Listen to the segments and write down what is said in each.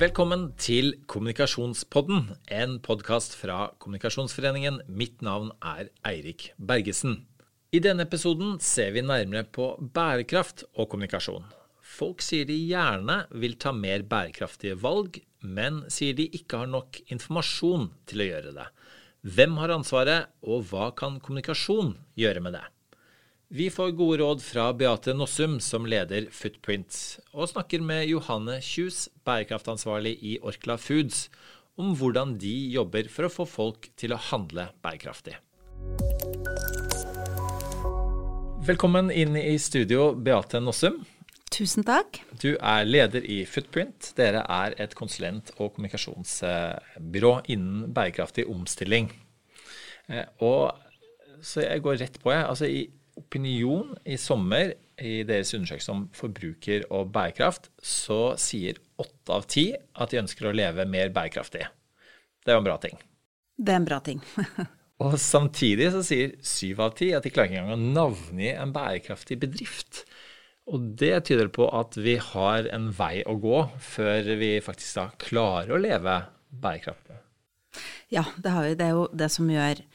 Velkommen til Kommunikasjonspodden, en podkast fra Kommunikasjonsforeningen. Mitt navn er Eirik Bergesen. I denne episoden ser vi nærmere på bærekraft og kommunikasjon. Folk sier de gjerne vil ta mer bærekraftige valg, men sier de ikke har nok informasjon til å gjøre det. Hvem har ansvaret, og hva kan kommunikasjon gjøre med det? Vi får gode råd fra Beate Nossum, som leder Footprint, og snakker med Johanne Kjus, bærekraftansvarlig i Orkla Foods, om hvordan de jobber for å få folk til å handle bærekraftig. Velkommen inn i studio, Beate Nossum. Tusen takk. Du er leder i Footprint. Dere er et konsulent- og kommunikasjonsbyrå innen bærekraftig omstilling. Eh, og så jeg går rett på, jeg. Altså, I Opinion i sommer, i deres undersøkelse om forbruker og bærekraft, så sier åtte av ti at de ønsker å leve mer bærekraftig. Det er jo en bra ting. Det er en bra ting. og samtidig så sier syv av ti at de klarer ikke engang å navngi en bærekraftig bedrift. Og det tyder på at vi har en vei å gå før vi faktisk da klarer å leve bærekraftig. Ja, det, vi, det er jo det som gjør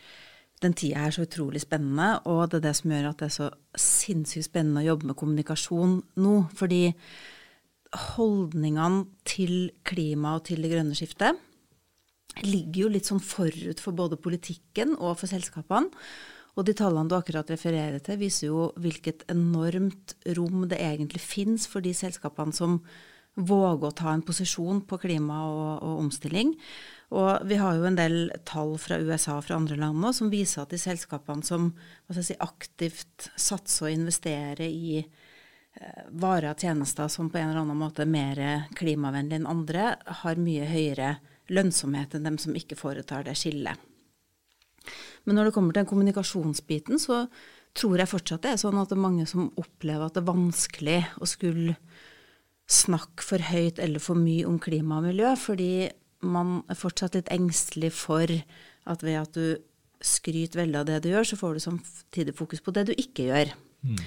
den tida er så utrolig spennende, og det er det som gjør at det er så sinnssykt spennende å jobbe med kommunikasjon nå. Fordi holdningene til klima og til det grønne skiftet ligger jo litt sånn forut for både politikken og for selskapene. Og de tallene du akkurat refererer til, viser jo hvilket enormt rom det egentlig finnes for de selskapene som våger å ta en posisjon på klima og, og omstilling. Og vi har jo en del tall fra USA og fra andre land nå som viser at de selskapene som si, aktivt satser og investerer i eh, varer og tjenester som på en eller annen måte er mer klimavennlige enn andre, har mye høyere lønnsomhet enn dem som ikke foretar det skillet. Men når det kommer til den kommunikasjonsbiten, så tror jeg fortsatt det er sånn at det er mange som opplever at det er vanskelig å skulle snakke for høyt eller for mye om klima og miljø, fordi man er fortsatt litt engstelig for at ved at du skryter veldig av det du gjør, så får du samtidig fokus på det du ikke gjør. Mm.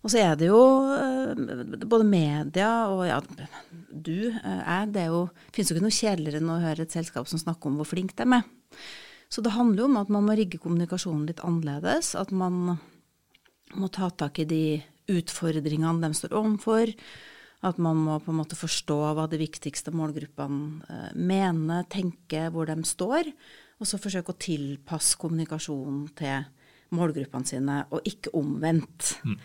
Og så er det jo eh, både media og ja, du, eh, jeg, det er jo, finnes jo ikke noe kjedeligere enn å høre et selskap som snakker om hvor flink de er med. Så det handler jo om at man må rigge kommunikasjonen litt annerledes. At man må ta tak i de utfordringene de står overfor. At man må på en måte forstå hva de viktigste målgruppene eh, mener, tenke hvor de står. Og så forsøke å tilpasse kommunikasjonen til målgruppene sine, og ikke omvendt. Mm.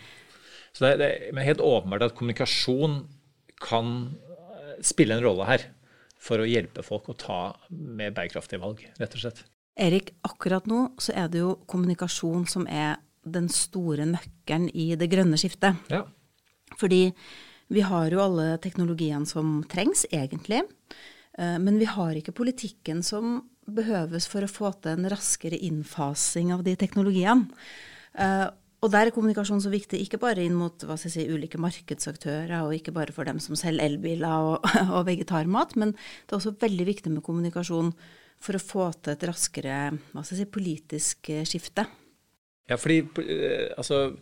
Så det, er helt åpenbart at kommunikasjon kan eh, spille en rolle her for å hjelpe folk å ta mer bærekraftige valg, rett og slett. Erik, akkurat nå så er det jo kommunikasjon som er den store nøkkelen i det grønne skiftet. Ja. Fordi vi har jo alle teknologiene som trengs, egentlig. Eh, men vi har ikke politikken som behøves for å få til en raskere innfasing av de teknologiene. Eh, og der er kommunikasjon så viktig, ikke bare inn mot si, ulike markedsaktører, og ikke bare for dem som selger elbiler og, og, vegetarmat, men det er også veldig viktig med kommunikasjon for å få til et raskere si, politisk eh, skifte. Ja, fordi altså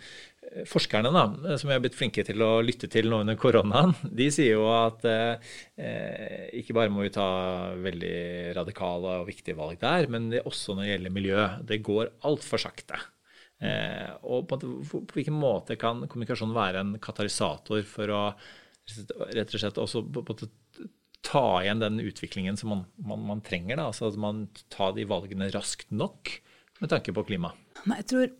Forskerne, da, som vi har blitt flinke til å lytte til nå under koronaen, de sier jo at eh, ikke bare må vi ta veldig radikale og viktige valg der, men det også når det gjelder miljø. Det går altfor sakte. Eh, og på, på, hvilken måte kan kommunikasjon være en katalysator for å rett og slett også på, på, ta igjen den utviklingen som man, man, man trenger? Da, altså at man tar de valgene raskt nok med tanke på klima? Nei, jeg tror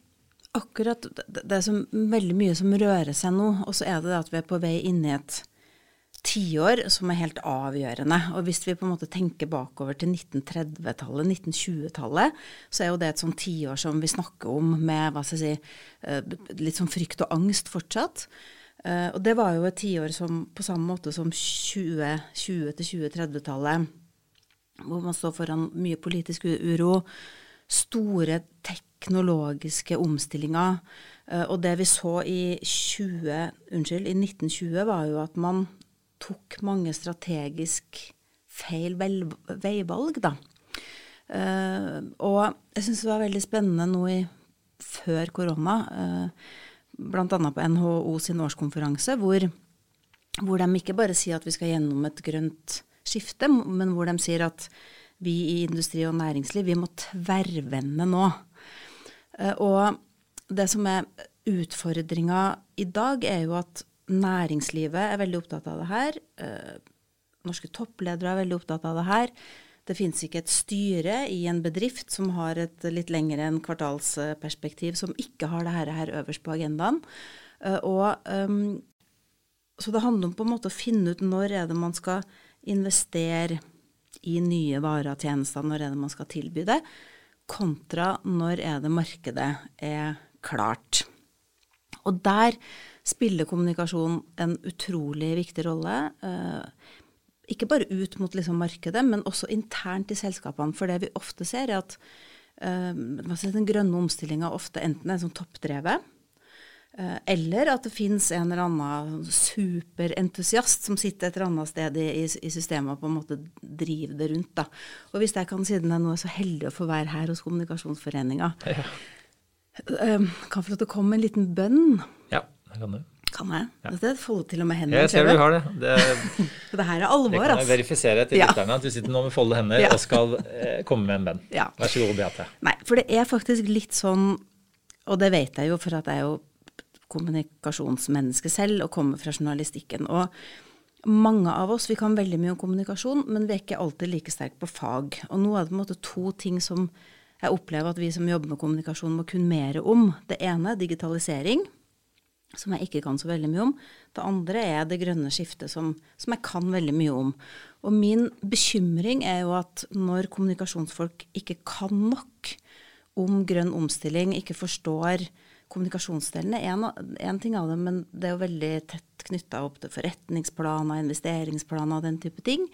akkurat Det er så veldig mye som rører seg nå, og så er det det at vi er på vei inn i et tiår som er helt avgjørende. Og hvis vi på en måte tenker bakover til 1930-tallet, 1920-tallet, så er jo det et sånt tiår som vi snakker om med hva skal jeg si, eh, litt sånn frykt og angst fortsatt. Eh, og det var jo et tiår som på samme måte som 2020 2030-tallet, hvor man står foran mye politisk uro, store teknologiske omstillinger. Eh, og det vi så i, 20, unnskyld, i 1920, var jo at man tok mange strategisk feil veivalg, da. Uh, og jeg syns det var veldig spennende nå i, før korona, uh, bl.a. på NHO sin årskonferanse, hvor, hvor, de ikke bare sier at vi skal gjennom et grønt skifte, men hvor de sier at vi i industri og næringsliv, vi må tverrvende nå. Eh, og det som er utfordringa i dag, er jo at næringslivet er veldig opptatt av det her. Eh, norske toppledere er veldig opptatt av det her. Det fins ikke et styre i en bedrift som har et litt lengre enn kvartalsperspektiv, som ikke har det her øverst på agendaen. Eh, og, um, så det handler om på en måte å finne ut når er det man skal investere i nye varer og tjenester, når er det man skal tilby det, kontra når er det markedet er klart. Og der spiller kommunikasjon en utrolig viktig rolle. Uh, ikke bare ut mot liksom markedet, men også internt i selskapene. For det vi ofte ser, er at uh, den grønne omstillinga ofte enten er sånn toppdrevet, eller at det finnes en eller annen superentusiast som sitter et eller annet sted i, i, systemet og på en måte driver det rundt. Da. Og hvis jeg kan, siden jeg nå er så heldig å få være her hos Kommunikasjonsforeninga, ja. uh, kan få lov til å komme med en liten bønn. Ja, det kan du. Kan jeg? Ja. Det folder til og med hendene. Jeg ser du har det. Det, det her er alvor, altså. Det kan jeg verifisere til lytterne, at du sitter nå med foldede hender ja. og skal eh, komme med en bønn. Ja. Vær så god, Beate. Nei, for det er faktisk litt sånn, og det vet jeg jo, for at jeg er jo kommunikasjonsmenneske selv og kommer fra journalistikken. og mange av oss vi kan veldig mye om kommunikasjon, men vi er ikke alltid like sterke på fag. Og nå er det på en måte to ting som jeg opplever at vi som jobber med kommunikasjon må kunne mer om. Det ene er digitalisering som jeg ikke kan så veldig mye om. Det andre er det grønne skiftet, som, som, jeg kan veldig mye om. Og min bekymring er jo at når kommunikasjonsfolk ikke kan nok om grønn omstilling, ikke forstår kommunikasjonsdelene, én ting av det, men det er jo veldig tett knytta opp til forretningsplaner, investeringsplaner og den type ting.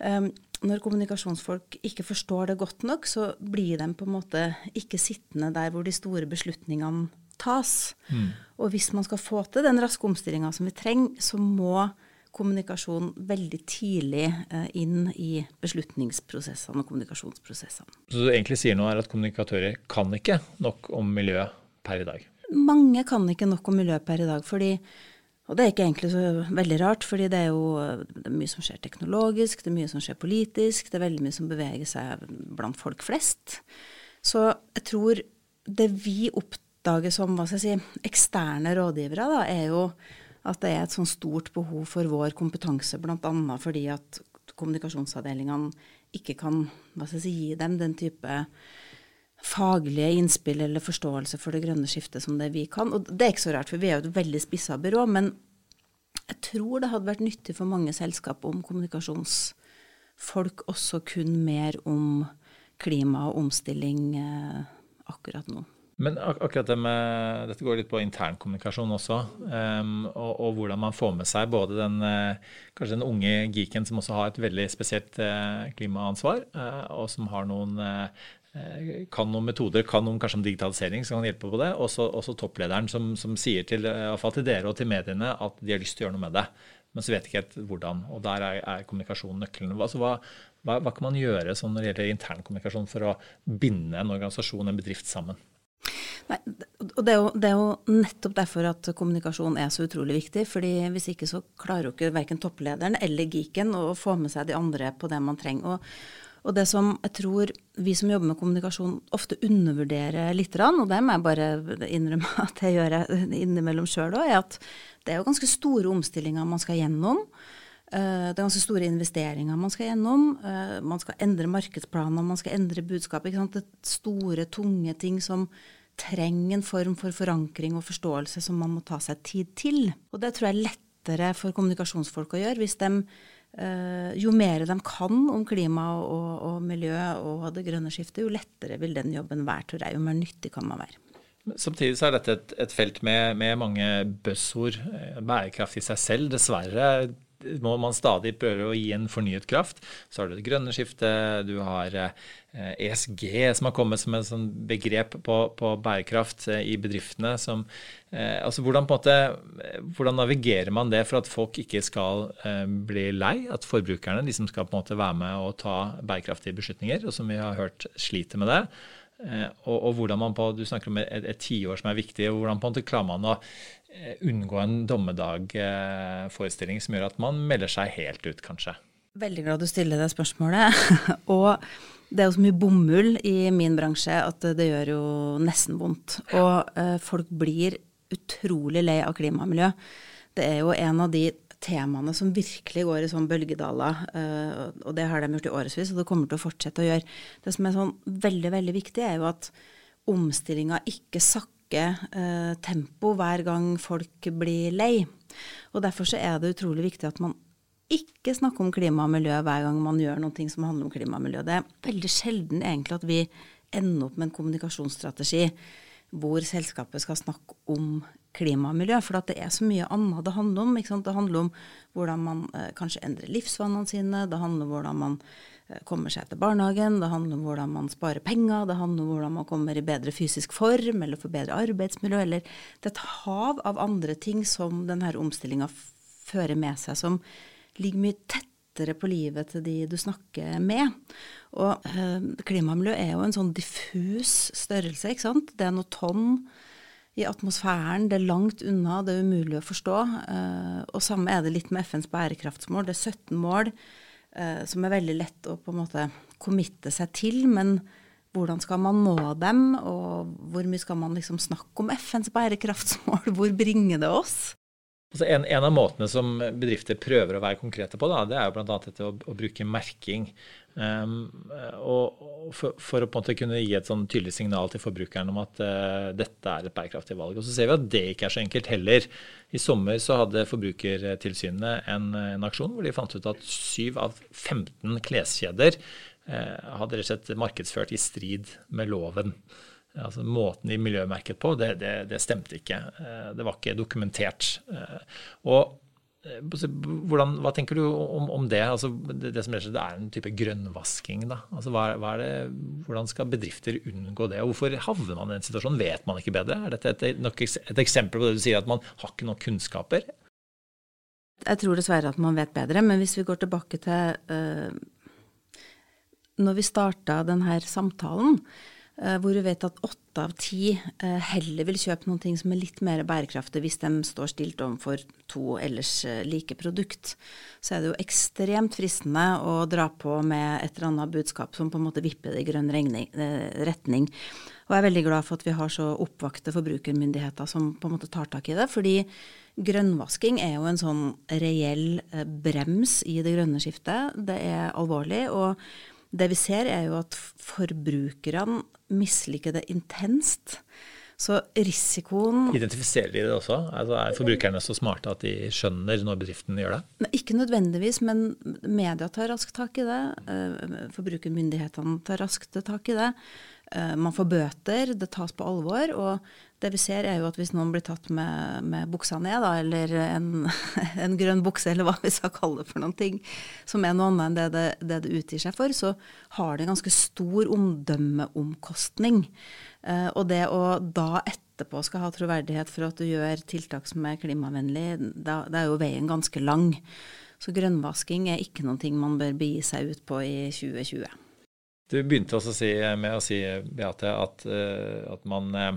Um, når kommunikasjonsfolk ikke forstår det godt nok, så blir de på en måte ikke sittende der hvor de store beslutningene tas. Mm. Og hvis man skal få til den raske omstillinga som vi trenger, så må kommunikasjon veldig tidlig eh, inn i beslutningsprosessene og kommunikasjonsprosessene. Så du egentlig sier nå er at kommunikatører kan ikke nok om miljø per i dag? Mange kan ikke nok om miljø per i dag. fordi og det er ikke egentlig så veldig rart, fordi det er jo det er mye som skjer teknologisk, det er mye som skjer politisk, det er veldig mye som beveger seg blant folk flest. Så jeg tror det vi oppdager som hva skal jeg si, eksterne rådgivere, da, er jo at det er et sånn stort behov for vår kompetanse, bl.a. fordi at kommunikasjonsavdelingene ikke kan hva skal jeg si, gi dem den type faglige innspill eller forståelse for det grønne skiftet som det vi kan. Og det er ikke så rart, for vi er jo et veldig spissa byrå. Men jeg tror det hadde vært nyttig for mange selskap om kommunikasjonsfolk også kun mer om klima og omstilling eh, akkurat nå. Men ak akkurat det med Dette går litt på internkommunikasjon også. Um, og, og, hvordan man får med seg både den uh, kanskje den unge geeken som også har et veldig spesielt uh, klimaansvar, uh, og som har noen kan noen metoder, kan noen kanskje om digitalisering som kan hjelpe på det. Også, også topplederen som, som sier til, til dere og til mediene at de har lyst til å gjøre noe med det. Men så vet de ikke helt hvordan. Og der er, er kommunikasjon nøkkelen. Altså, hva, hva, hva, kan man gjøre sånn når det gjelder internkommunikasjon for å binde en organisasjon, en bedrift sammen? Nei, og det er, jo, det er, jo, nettopp derfor at kommunikasjon er så utrolig viktig. fordi Hvis ikke så klarer jo ikke verken topplederen eller geeken å få med seg de andre på det man trenger. Og, og det som jeg tror vi som jobber med kommunikasjon ofte undervurderer litt, og det må jeg bare innrømme at jeg gjør innimellom sjøl òg, er at det er jo ganske store omstillinger man skal gjennom. Eh, det er ganske store investeringer man skal gjennom. Eh, man skal endre markedsplaner, man skal endre budskap. Det er store, tunge ting som trenger en form for forankring og forståelse som man må ta seg tid til. Og det tror jeg er lettere for kommunikasjonsfolk å gjøre. hvis de jo mer de kan om klima og, og, miljø og det grønne skiftet, jo lettere vil den jobben være, tror jeg. Jo mer nyttig kan man være. Samtidig så er dette et, et felt med, med mange buzzord. Eh, bærekraft i seg selv, dessverre må man stadig prøve å gi en fornyet kraft. Så har du det grønne skiftet, du har ESG eh, e som har kommet som et sånn begrep på, på bærekraft eh, i bedriftene. Som, eh, altså hvordan, måte, hvordan, navigerer man det for at folk ikke skal bli lei? At forbrukerne, de som skal på en måte være med og ta bærekraftige beslutninger, og som vi har hørt sliter med det. Og, og, hvordan man på, Du snakker om et tiår som er viktig. og Hvordan på en måte klarer man å unngå en dommedagforestilling som gjør at man melder seg helt ut, kanskje? Veldig glad du stiller det spørsmålet. og det er jo så mye bomull i min bransje at det gjør jo nesten vondt. Og eh, folk blir utrolig lei av klima og miljø. Det er jo en av de temaene som virkelig går i sånn bølgedaler. Eh, og det har de gjort i årevis, og det kommer til å fortsette å gjøre. Det som er sånn veldig, veldig viktig, er jo at omstillinga ikke sakker eh, tempo hver gang folk blir lei. Og derfor så er det utrolig viktig at man ikke snakker om klima og miljø hver gang man gjør noe som handler om klima og miljø. Det er veldig sjelden egentlig at vi ender opp med en kommunikasjonsstrategi hvor selskapet skal snakke om klima og miljø. For det er så mye annet det handler om. Det handler om hvordan man eh, kanskje endrer livsvanene sine. Det handler om hvordan man kommer seg til barnehagen. Det handler om hvordan man sparer penger. Det handler om hvordan man kommer i bedre fysisk form eller får bedre arbeidsmiljø. Eller det er et hav av andre ting som denne omstillinga fører med seg, som ligger mye tettere på livet til de du snakker med. Og øh, klimamiljø er jo en sånn diffus størrelse, ikke sant. Det er noen tonn i atmosfæren, det er langt unna, det er umulig å forstå. Eh, og samme er det litt med FNs bærekraftsmål. Det er 17 mål eh, som er veldig lett å på en måte committe seg til, men hvordan skal man nå dem, og hvor mye skal man liksom snakke om FNs bærekraftsmål? Hvor bringer det oss? Altså en, en, av måtene som bedrifter prøver å være konkrete på, da, det er jo bl.a. dette å, å, bruke merking. Um, og, for, for, å på en måte kunne gi et sånn tydelig signal til forbrukeren om at uh, dette er et bærekraftig valg. Og så ser vi at det ikke er så enkelt heller. I sommer så hadde Forbrukertilsynet en, en aksjon hvor de fant ut at 7 av 15 kleskjeder uh, hadde rett og slett markedsført i strid med loven altså Måten de miljømerket på, det, det, det, stemte ikke. Eh, det var ikke dokumentert. Eh, og eh, hvordan, Hva tenker du om, om det? Altså, det? det? som det er en type grønnvasking. Da. Altså, hva, hva det, hvordan skal bedrifter unngå det? og Hvorfor havner man i den situasjonen? Vet man ikke bedre? Er dette et, et, eksempel på det du sier, at man har ikke nok kunnskaper? Jeg tror dessverre at man vet bedre, men hvis vi går tilbake til uh, når vi starta denne samtalen, hvor vi vet at åtte av ti eh, heller vil kjøpe noen ting som er litt mer bærekraftig hvis de står stilt overfor to ellers eh, like produkt. Så er det jo ekstremt fristende å dra på med et eller annet budskap som på en måte vipper det i grønn retning. Og jeg er veldig glad for at vi har så oppvakte forbrukermyndigheter som på en måte tar tak i det. fordi grønnvasking er jo en sånn reell brems i det grønne skiftet. Det er alvorlig. og det vi ser, er jo at forbrukerne misliker det intenst. Så risikoen Identifiserer de det også? Altså er forbrukerne så smarte at de skjønner når bedriften gjør det? Ikke nødvendigvis, men media tar raskt tak i det. Eh, forbrukermyndighetene tar raskt tak i det. Eh, man får bøter, det tas på alvor. Og det vi ser er jo at hvis noen blir tatt med, med buksa ned, da, eller en, en, grønn bukse, eller hva vi skal kalle det for noen ting, som er noe annet enn det det, det det, utgir seg for, så har det en ganske stor omdømmeomkostning. Eh, og det å da etterpå skal ha troverdighet for at du gjør tiltak som er klimavennlig, da, er jo veien ganske lang. Så grønnvasking er ikke noe man bør begi seg ut på i 2020. Du begynte også si, med å si, Beate, at, eh, at man eh,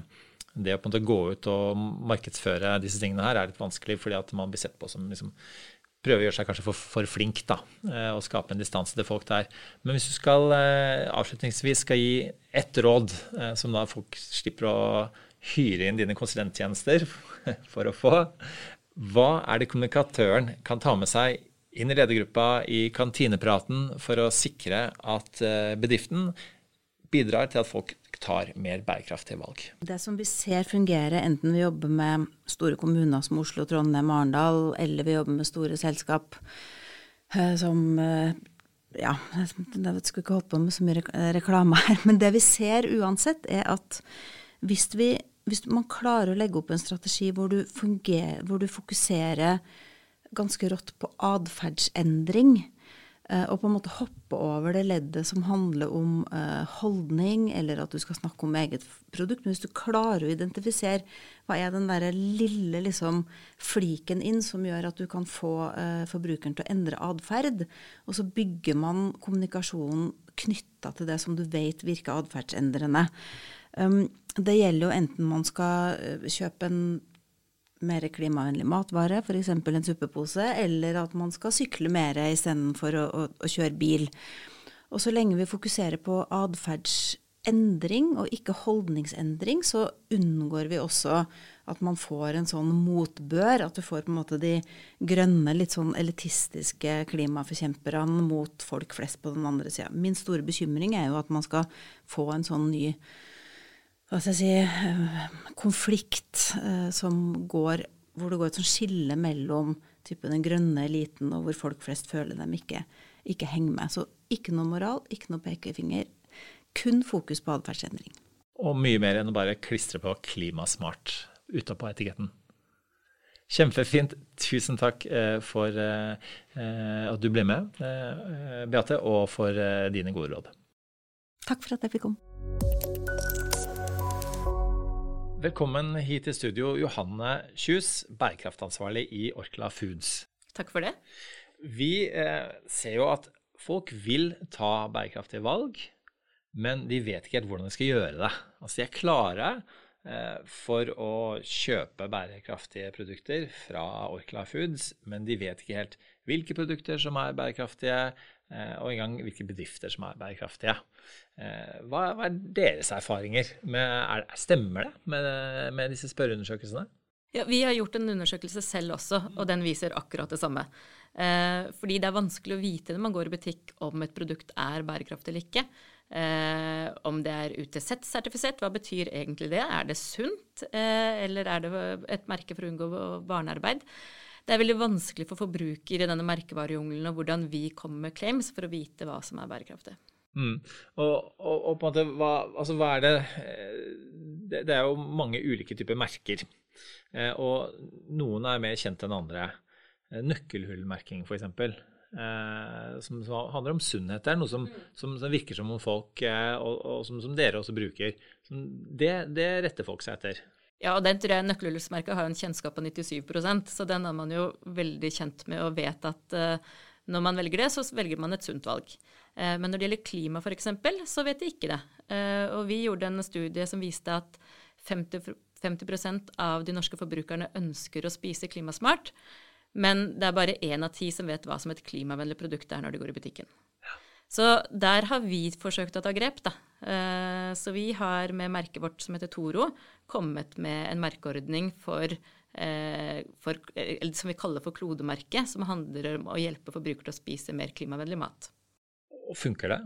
det å gå ut og markedsføre disse tingene her er litt vanskelig, fordi at man blir sett på som liksom, prøver å gjøre seg kanskje for, for flink da, eh, og skape en distanse til folk der. Men hvis du skal avslutningsvis skal gi ett råd, som da folk slipper å hyre inn dine konsulenttjenester for å få, hva er det kommunikatøren kan ta med seg inn i ledergruppa i kantinepraten for å sikre at eh, bedriften bidrar til at folk tar mer bærekraftige valg. Det som vi ser fungere, enten vi jobber med store kommuner som Oslo, Trondheim, Arendal, eller vi jobber med store selskap eh, som eh, ja, jeg skulle ikke holdt på med så mye reklame her, men det vi ser uansett, er at hvis, vi, hvis man klarer å legge opp en strategi hvor du, fungerer, hvor du fokuserer ganske rått på atferdsendring. Eh, og på en måte hoppe over det leddet som handler om uh, holdning, eller at du skal snakke om eget produkt. Men hvis du klarer å identifisere hva er den der lille liksom, fliken inn som gjør at du kan få uh, forbrukeren til å endre atferd, og så bygger man kommunikasjonen knytta til det som du vet virker atferdsendrende. Um, det gjelder jo enten man skal kjøpe en mer klimavennlig matvare, f.eks. en suppepose, eller at man skal sykle mer istedenfor å, å, å kjøre bil. Og så lenge vi fokuserer på atferdsendring og ikke holdningsendring, så unngår vi også at man får en sånn motbør, at du får på en måte de grønne, litt sånn elitistiske klimaforkjemperne mot folk flest på den andre sida. Min store bekymring er jo at man skal få en sånn ny hva skal jeg si, eh, konflikt eh, som går hvor det går et sånt skille mellom type den grønne eliten og hvor folk flest føler dem ikke, ikke henger med. Så ikke noe moral, ikke noe pekefinger. Kun fokus på atferdsendring. Og mye mer enn å bare klistre på 'klimasmart' utapå etiketten. Kjempefint. Tusen takk eh, for at du ble med, Beate, og for dine gode råd. Takk for at jeg fikk komme. Velkommen hit til studio, Johanne Kjus, bærekraftansvarlig i Orkla Foods. Takk for det. Vi eh, ser jo at folk vil ta bærekraftige valg, men de vet ikke helt hvordan de skal gjøre det. Altså de er klare eh, for å kjøpe bærekraftige produkter fra Orkla Foods, men de vet ikke helt hvilke produkter som er bærekraftige, og engang hvilke bedrifter som er bærekraftige. Eh, hva, er deres erfaringer? Med, er, stemmer det med, med disse spørreundersøkelsene? Ja, Vi har gjort en undersøkelse selv også, og den viser akkurat det samme. Eh, fordi det er vanskelig å vite når man går i butikk om et produkt er bærekraftig eller ikke. Eh, om det er UTZ-sertifisert, hva betyr egentlig det? Er det sunt, eh, eller er det et merke for å unngå barnearbeid? Det er veldig vanskelig for forbrukere i denne merkevarejungelen og hvordan vi kommer med claims for å vite hva som er bærekraftig. Mm. Og, og, og, på en måte, hva, altså, hva er det, det, det er jo mange ulike typer merker. Eh, og noen er mer kjent enn andre. Eh, nøkkelhullmerking, f.eks. Eh, som, som handler om sunnhet. Det er noe som, som, som virker som om folk, eh, og, og som, dere også bruker. Det, det, retter folk seg etter. Ja, og den tror jeg nøkkelhullsmerka har en kjennskap på 97% så den er man jo veldig kjent med og vet at uh, når man velger det, så velger man et sunt valg. Uh, men når det gjelder klima f.eks., så vet de ikke det. Uh, og vi gjorde en studie som viste at 50, 50 av de norske forbrukerne ønsker å spise klimasmart. Men det er bare én av ti som vet hva som et klimavennlig produkt er når de går i butikken. Så der har vi forsøkt å ta grep, da. Eh, så vi har med merket vårt som heter Toro, kommet med en merkeordning for Eh, for, som vi kaller for klodemerket, som handler om å hjelpe forbrukere til å spise mer klimavennlig mat. Og Funker det?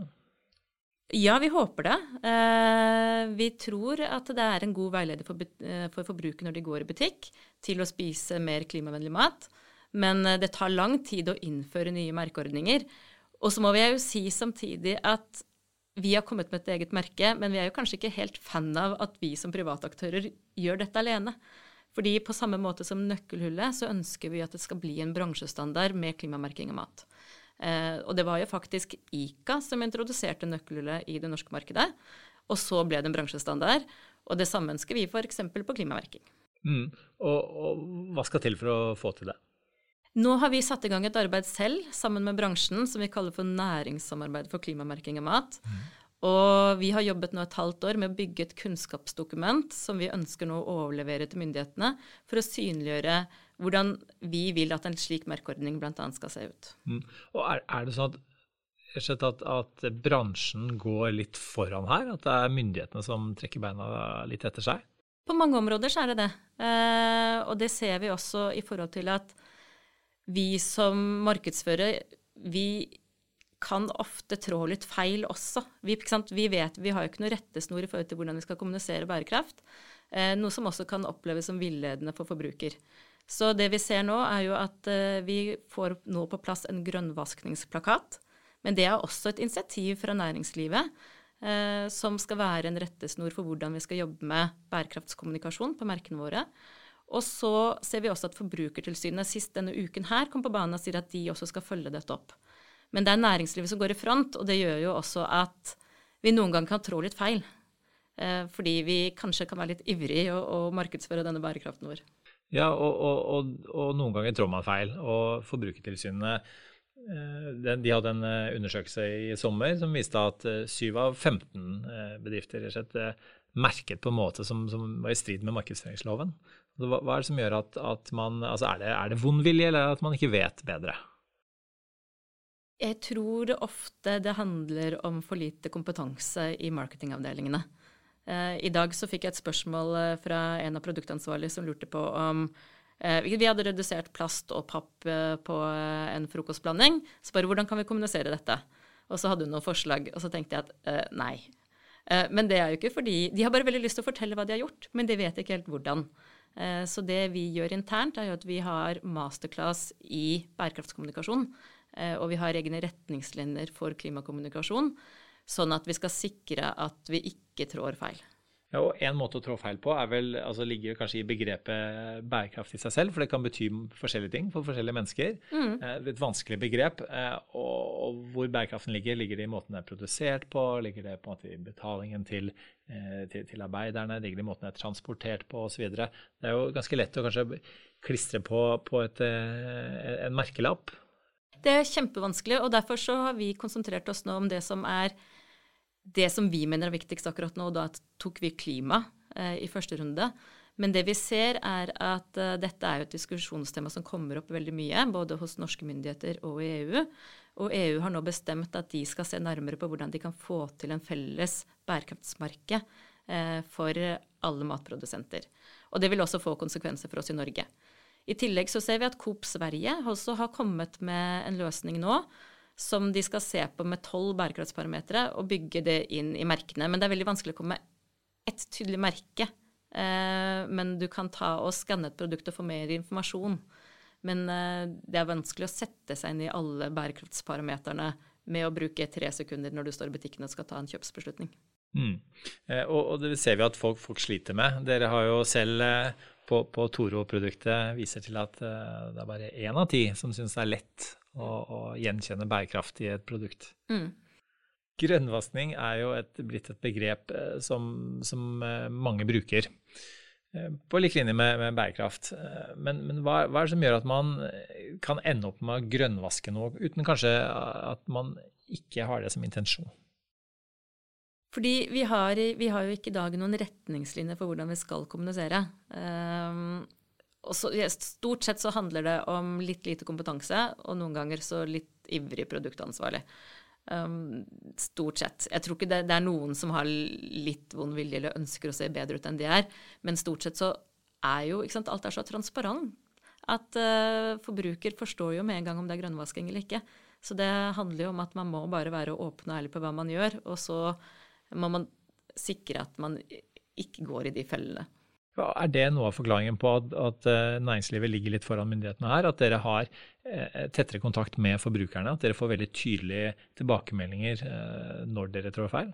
Ja, vi håper det. Eh, vi tror at det er en god veileder for, eh, for forbrukere når de går i butikk, til å spise mer klimavennlig mat. Men det tar lang tid å innføre nye merkeordninger. Og så må vi jo si samtidig at vi har kommet med et eget merke, men vi er jo kanskje ikke helt fan av at vi som privataktører gjør dette alene. Fordi på samme måte som nøkkelhullet, så ønsker vi at det skal bli en bransjestandard med klimamerking av mat. Eh, og det var jo faktisk ICA som introduserte nøkkelhullet i det norske markedet. Og så ble det en bransjestandard. Og det samme ønsker vi f.eks. på klimamerking. Mm. Og, og, hva skal til for å få til det? Nå har vi satt i gang et arbeid selv sammen med bransjen som vi kaller for næringssamarbeid for klimamerking av mat. Mm. Og vi har jobbet nå et halvt år med å bygge et kunnskapsdokument som vi ønsker nå å overlevere til myndighetene for å synliggjøre hvordan vi vil at en slik merkeordning bl.a. skal se ut. Mm. Og er, er, det sånn at, at, at, bransjen går litt foran her? At det er myndighetene som trekker beina litt etter seg? På mange områder så er det det. Eh, og det ser vi også i forhold til at vi som markedsfører, vi kan ofte trå litt feil også. Vi, vi vet, vi har jo ikke noe rettesnor i forhold til hvordan vi skal kommunisere bærekraft. Eh, noe som også kan oppleves som villedende for forbruker. Så det vi ser nå, er jo at eh, vi får nå på plass en grønnvaskningsplakat. Men det er også et initiativ fra næringslivet eh, som skal være en rettesnor for hvordan vi skal jobbe med bærekraftskommunikasjon på merkene våre. Og så ser vi også at Forbrukertilsynet sist denne uken her kom på banen og sier at de også skal følge dette opp. Men det er næringslivet som går i front, og det gjør jo også at vi noen ganger kan trå litt feil. Eh, fordi vi kanskje kan være litt ivrig å, å markedsføre denne bærekraften vår. Ja, og, og, og, og noen ganger trår man feil. Og Forbrukertilsynet eh, de hadde en eh, undersøkelse i sommer som viste at 7 av 15 bedrifter rett og slett merket på en måte som, som, var i strid med markedsføringsloven. Hva, hva er det som gjør at, at man Altså er det, er det vond vilje, eller at man ikke vet bedre? Jeg tror ofte det handler om for lite kompetanse i marketingavdelingene. Eh, I dag så fikk jeg et spørsmål eh, fra en av produktansvarlige som lurte på om eh, Vi hadde redusert plast og papp på en frokostblanding. Så bare hvordan kan vi kommunisere dette? Og så hadde hun noen forslag, og så tenkte jeg at nei. Men det er jo ikke fordi De har bare veldig lyst til å fortelle hva de har gjort, men de vet ikke helt hvordan. Så det vi gjør internt, er at vi har masterclass i bærekraftskommunikasjon. Og vi har egne retningslinjer for klimakommunikasjon sånn at vi skal sikre at vi ikke trår feil. Ja, og En måte å trå feil på er vel, altså ligger kanskje i begrepet bærekraft i seg selv, for det kan bety forskjellige ting for forskjellige mennesker. Mm. Eh, et vanskelig begrep. Eh, og hvor bærekraften ligger, ligger det i måten det er produsert på, ligger det på en måte i betalingen til, eh, til, til arbeiderne, ligger det i måten det er transportert på osv. Det er jo ganske lett å kanskje klistre på, på et, en merkelapp. Det er kjempevanskelig, og derfor så har vi konsentrert oss nå om det som er det som vi mener er viktigst akkurat nå, da tok vi klima eh, i første runde. Men det vi ser, er at uh, dette er jo et diskusjonstema som kommer opp veldig mye, både hos norske myndigheter og i EU. Og EU har nå bestemt at de skal se nærmere på hvordan de kan få til en felles bærekraftsmerke eh, for alle matprodusenter. Og det vil også få konsekvenser for oss i Norge. I tillegg så ser vi at Coop Sverige også har kommet med en løsning nå som de skal se på med tolv bærekraftsparametere og bygge det inn i merkene. Men det er veldig vanskelig å komme med ett tydelig merke. Eh, men du kan ta og skanne et produkt og få mer informasjon. Men eh, det er vanskelig å sette seg inn i alle bærekraftsparameterne med å bruke tre sekunder når du står i butikken og skal ta en kjøpsbeslutning. Mm. Eh, og, og, det ser vi at folk, folk, sliter med. Dere har jo selv eh, på, på Toro-produktet viser til at eh, det er bare én av ti som syns det er lett å, å gjenkjenne bærekraft i et produkt. Mm. Grønnvaskning er jo et, blitt et begrep eh, som, som eh, mange bruker, eh, på lik linje med, med bærekraft. Men, men hva, hva, er det som gjør at man kan ende opp med å grønnvaske noe, uten kanskje at man ikke har det som intensjon? Fordi vi har, vi har jo ikke i dag noen retningslinjer for hvordan vi skal kommunisere. Um, og så, stort sett så handler det om litt lite kompetanse, og noen ganger så litt ivrig produktansvarlig. Um, stort sett. Jeg tror ikke det, det, er noen som har litt vond vilje eller ønsker å se bedre ut enn de er, men stort sett så er jo sant, alt er så transparent at uh, forbruker forstår jo med en gang om det er grønnvasking eller ikke. Så det handler jo om at man må bare være åpen og ærlig på hva man gjør, og så må man sikre at man ikke går i de fellene. Er det noe av forklaringen på at, at, eh, næringslivet ligger litt foran myndighetene her? At dere har eh, tettere kontakt med forbrukerne? At dere får veldig tydelige tilbakemeldinger eh, når dere trår feil?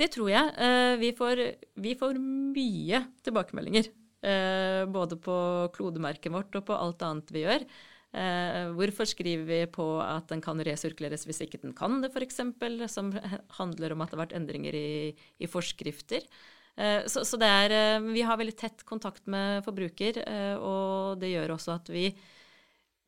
Det tror jeg. Eh, vi får, vi, får, mye tilbakemeldinger. Eh, både på klodemerket vårt og på alt annet vi gjør. Eh, hvorfor skriver vi på at den kan resirkuleres hvis ikke den kan det, f.eks., som handler om at det har vært endringer i, i forskrifter. Eh, så, så er, eh, vi har veldig tett kontakt med forbruker, eh, og det gjør også at vi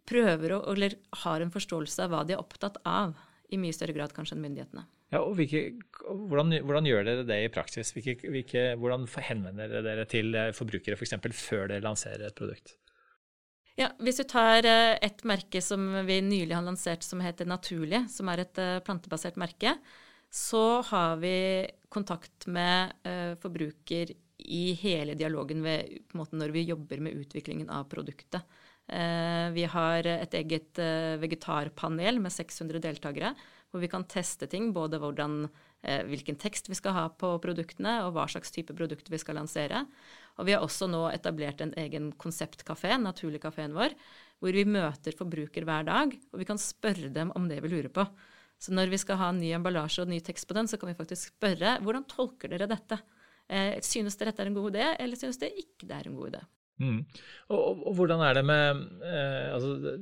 prøver å, eller har en forståelse av hva de er opptatt av, i mye større grad kanskje enn myndighetene. Ja, og hvilke, hvordan, hvordan, gjør dere det i praksis? Hvilke, hvilke, hvordan henvender dere til forbrukere f.eks. For før dere lanserer et produkt? Ja, Hvis du tar et merke som vi nylig har lansert som heter Naturlig, som er et plantebasert merke, så har vi kontakt med uh, forbruker i hele dialogen ved, når vi jobber med utviklingen av produktet. Uh, vi har et eget uh, vegetarpanel med 600 deltakere, hvor vi kan teste ting. Både hvordan, hvilken tekst vi skal ha på produktene, og hva slags type produkter vi skal lansere. Og vi har også nå etablert en egen konseptkafé, Naturlig-kafeen vår, hvor vi møter forbruker hver dag, og vi kan spørre dem om det vi lurer på. Så når vi skal ha ny emballasje og ny tekst på den, så kan vi faktisk spørre hvordan tolker dere dette? Eh, synes dere dette er en god idé, eller synes dere ikke det er en god idé? Mm. Og, og, og, hvordan er det med eh, altså,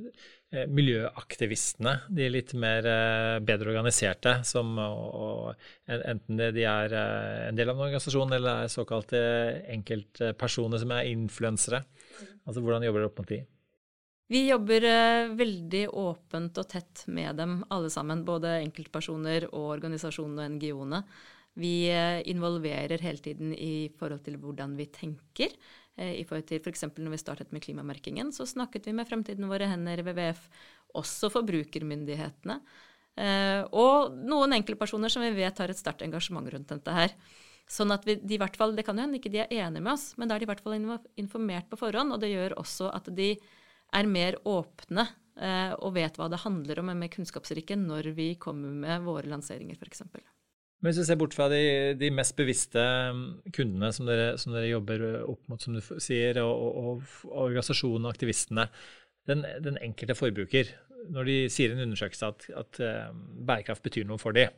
eh, miljøaktivistene, de litt mer eh, bedre organiserte, som og, enten de er eh, en del av en organisasjon eller er såkalte enkeltpersoner som er influensere? Altså, hvordan jobber dere opp mot de? Vi jobber uh, veldig åpent og tett med dem alle sammen, både enkeltpersoner og organisasjonene og NGO-ene. Vi uh, involverer hele tiden i forhold til hvordan vi tenker. Eh, I forhold til f.eks. Når vi startet med klimamerkingen, så snakket vi med Fremtiden våre hender, WWF, også forbrukermyndighetene. Eh, og noen enkeltpersoner som vi vet har et sterkt engasjement rundt dette her. Sånn at vi, de i hvert fall, Det kan jo hende ikke de er enige med oss, men da er de i hvert fall informert på forhånd. Og det gjør også at de er mer åpne eh, og vet hva det handler om, er mer kunnskapsrike når vi kommer med våre lanseringer, f.eks. Men hvis vi ser bort fra de, de mest bevisste mm, kundene som dere, som dere, jobber opp mot, som du sier, og, og, og organisasjonene og aktivistene, den, den, enkelte forbruker, når de sier i en undersøkelse at, at uh, bærekraft betyr noe for dem,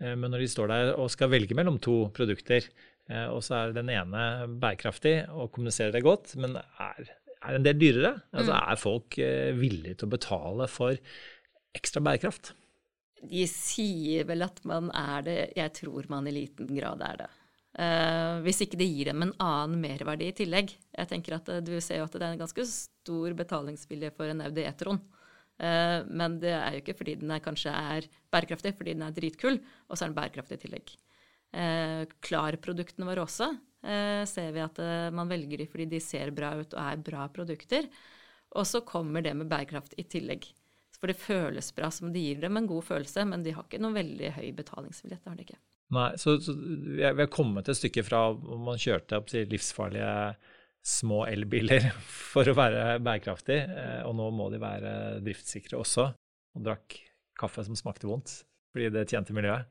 uh, men når de står der og skal velge mellom to produkter, uh, og så er den ene bærekraftig og kommuniserer det godt, men er, er en del dyrere, altså mm. er folk villige til å betale for ekstra bærekraft? De sier vel at man er det. Jeg tror man i liten grad er det. Uh, hvis ikke det gir dem en annen merverdi i tillegg. Jeg tenker at uh, Du ser jo at det er en ganske stor betalingsvilje for en Audi E-tron. Uh, men det er jo ikke fordi den er, kanskje er bærekraftig, fordi den er dritkul, og så er den bærekraftig i tillegg. Klar-produktene våre også ser vi at man velger de fordi de ser bra ut og er bra produkter. Og så kommer det med bærekraft i tillegg. For det føles bra som de gir dem en god følelse, men de har ikke noen veldig høy betalingsvilje. Det har de ikke. Nei, så, så vi har kommet et stykke fra om man kjørte opp til livsfarlige små elbiler for å være bærekraftig, eh, og nå må de være driftssikre også, og drakk kaffe som smakte vondt fordi det tjente miljøet.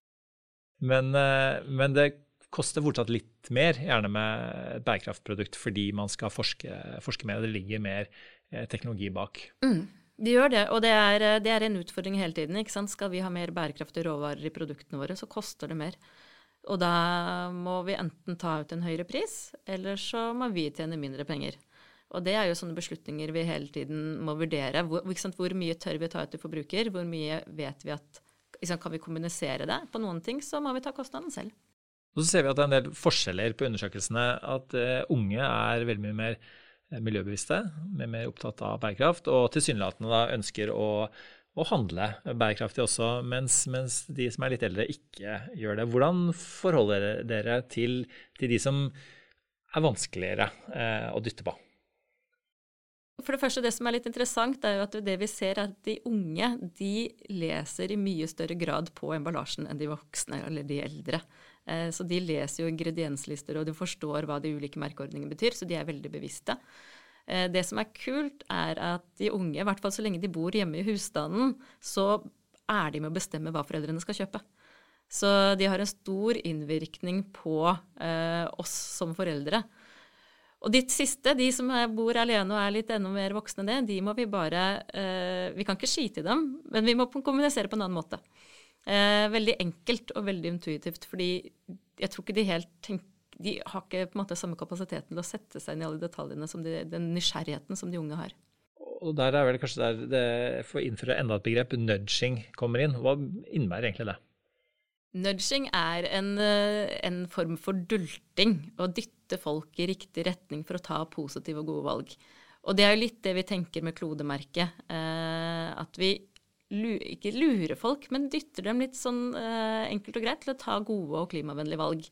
Men, eh, men det koster fortsatt litt mer, gjerne med et bærekraftprodukt, fordi man skal forske, forske mer, og det ligger mer eh, teknologi bak. Mm. De gjør det, og det er, eh, det er, en utfordring hele tiden. ikke sant? Skal vi ha mer bærekraftige råvarer i produktene våre, så koster det mer. Og da må vi enten ta ut en høyere pris, eller så må vi tjene mindre penger. Og det er jo sånne beslutninger vi hele tiden må vurdere. Hvor, hvor mye tør vi ta ut til forbruker? Hvor mye vet vi at sant, Kan vi kommunisere det? På noen ting så må vi ta kostnaden selv. Og så ser vi at det er en del forskjeller på undersøkelsene. At uh, unge er veldig mye mer Eh, miljøbevisste, mer, mer opptatt av bærekraft, og tilsynelatende da ønsker å, å handle bærekraftig også, mens, mens, de som er litt eldre, ikke gjør det. Hvordan forholder dere til, til de som er vanskeligere eh, å dytte på? For det første, det som er litt interessant, er jo at det vi ser, er at de unge de leser i mye større grad på emballasjen enn de voksne eller de eldre. Eh, så de leser jo ingredienslister, og de forstår hva de ulike merkeordningene betyr, så de er veldig bevisste. Eh, det som er kult, er at de unge, i hvert fall så lenge de bor hjemme i husstanden, så er de med å bestemme hva foreldrene skal kjøpe. Så de har en stor innvirkning på eh, oss som foreldre. Og de siste, de som bor alene og er litt enda mer voksne enn det, de må vi bare eh, Vi kan ikke skite i dem, men vi må kommunisere på en annen måte. Eh, veldig enkelt og veldig intuitivt, fordi jeg tror ikke de helt tenker De har ikke på en måte samme kapasiteten til å sette seg inn i alle detaljene som de, den nysgjerrigheten som de unge har. Og der er vel kanskje der det, For å innføre enda et begrep, nudging, kommer inn. Hva innebærer egentlig det? Nudging er en, eh, en, form for dulting. Å dytte folk i riktig retning for å ta positive og gode valg. Og det er jo litt det vi tenker med klodemerket. Eh, at vi ikke lurer folk, men dytter dem litt sånn uh, enkelt og greit til å ta gode og klimavennlige valg.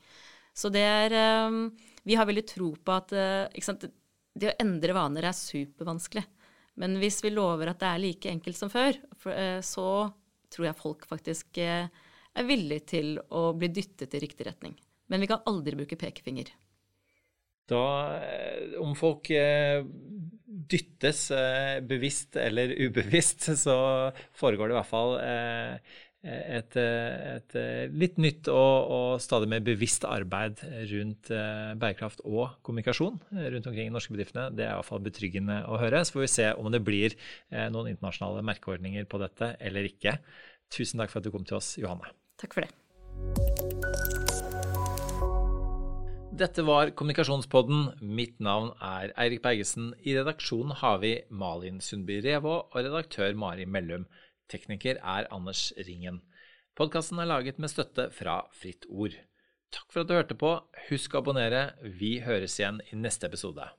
Så det er um, Vi har veldig tro på at uh, det å endre vaner er supervanskelig. Men hvis vi lover at det er like enkelt som før, for, uh, så tror jeg folk faktisk er villige til å bli dyttet i riktig retning. Men vi kan aldri bruke pekefinger. Da, om folk dyttes eh, bevisst eller ubevisst, så foregår det i hvert fall eh, et, et, litt nytt og, og, stadig mer bevisst arbeid rundt eh, bærekraft og kommunikasjon rundt omkring i norske bedriftene. Det er i hvert fall betryggende å høre. Så får vi se om det blir noen internasjonale merkeordninger på dette eller ikke. Tusen takk for at du kom til oss, Johanne. Takk for det. Dette var Kommunikasjonspodden. Mitt navn er Eirik Bergesen. I redaksjonen har vi Malin Sundby Revå og redaktør Mari Mellum. Tekniker er Anders Ringen. Podkasten er laget med støtte fra Fritt Ord. Takk for at du hørte på. Husk å abonnere. Vi høres igjen i neste episode.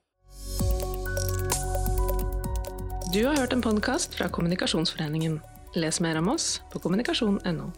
Du har hørt en podkast fra Kommunikasjonsforeningen. Les mer om oss på kommunikasjon.no.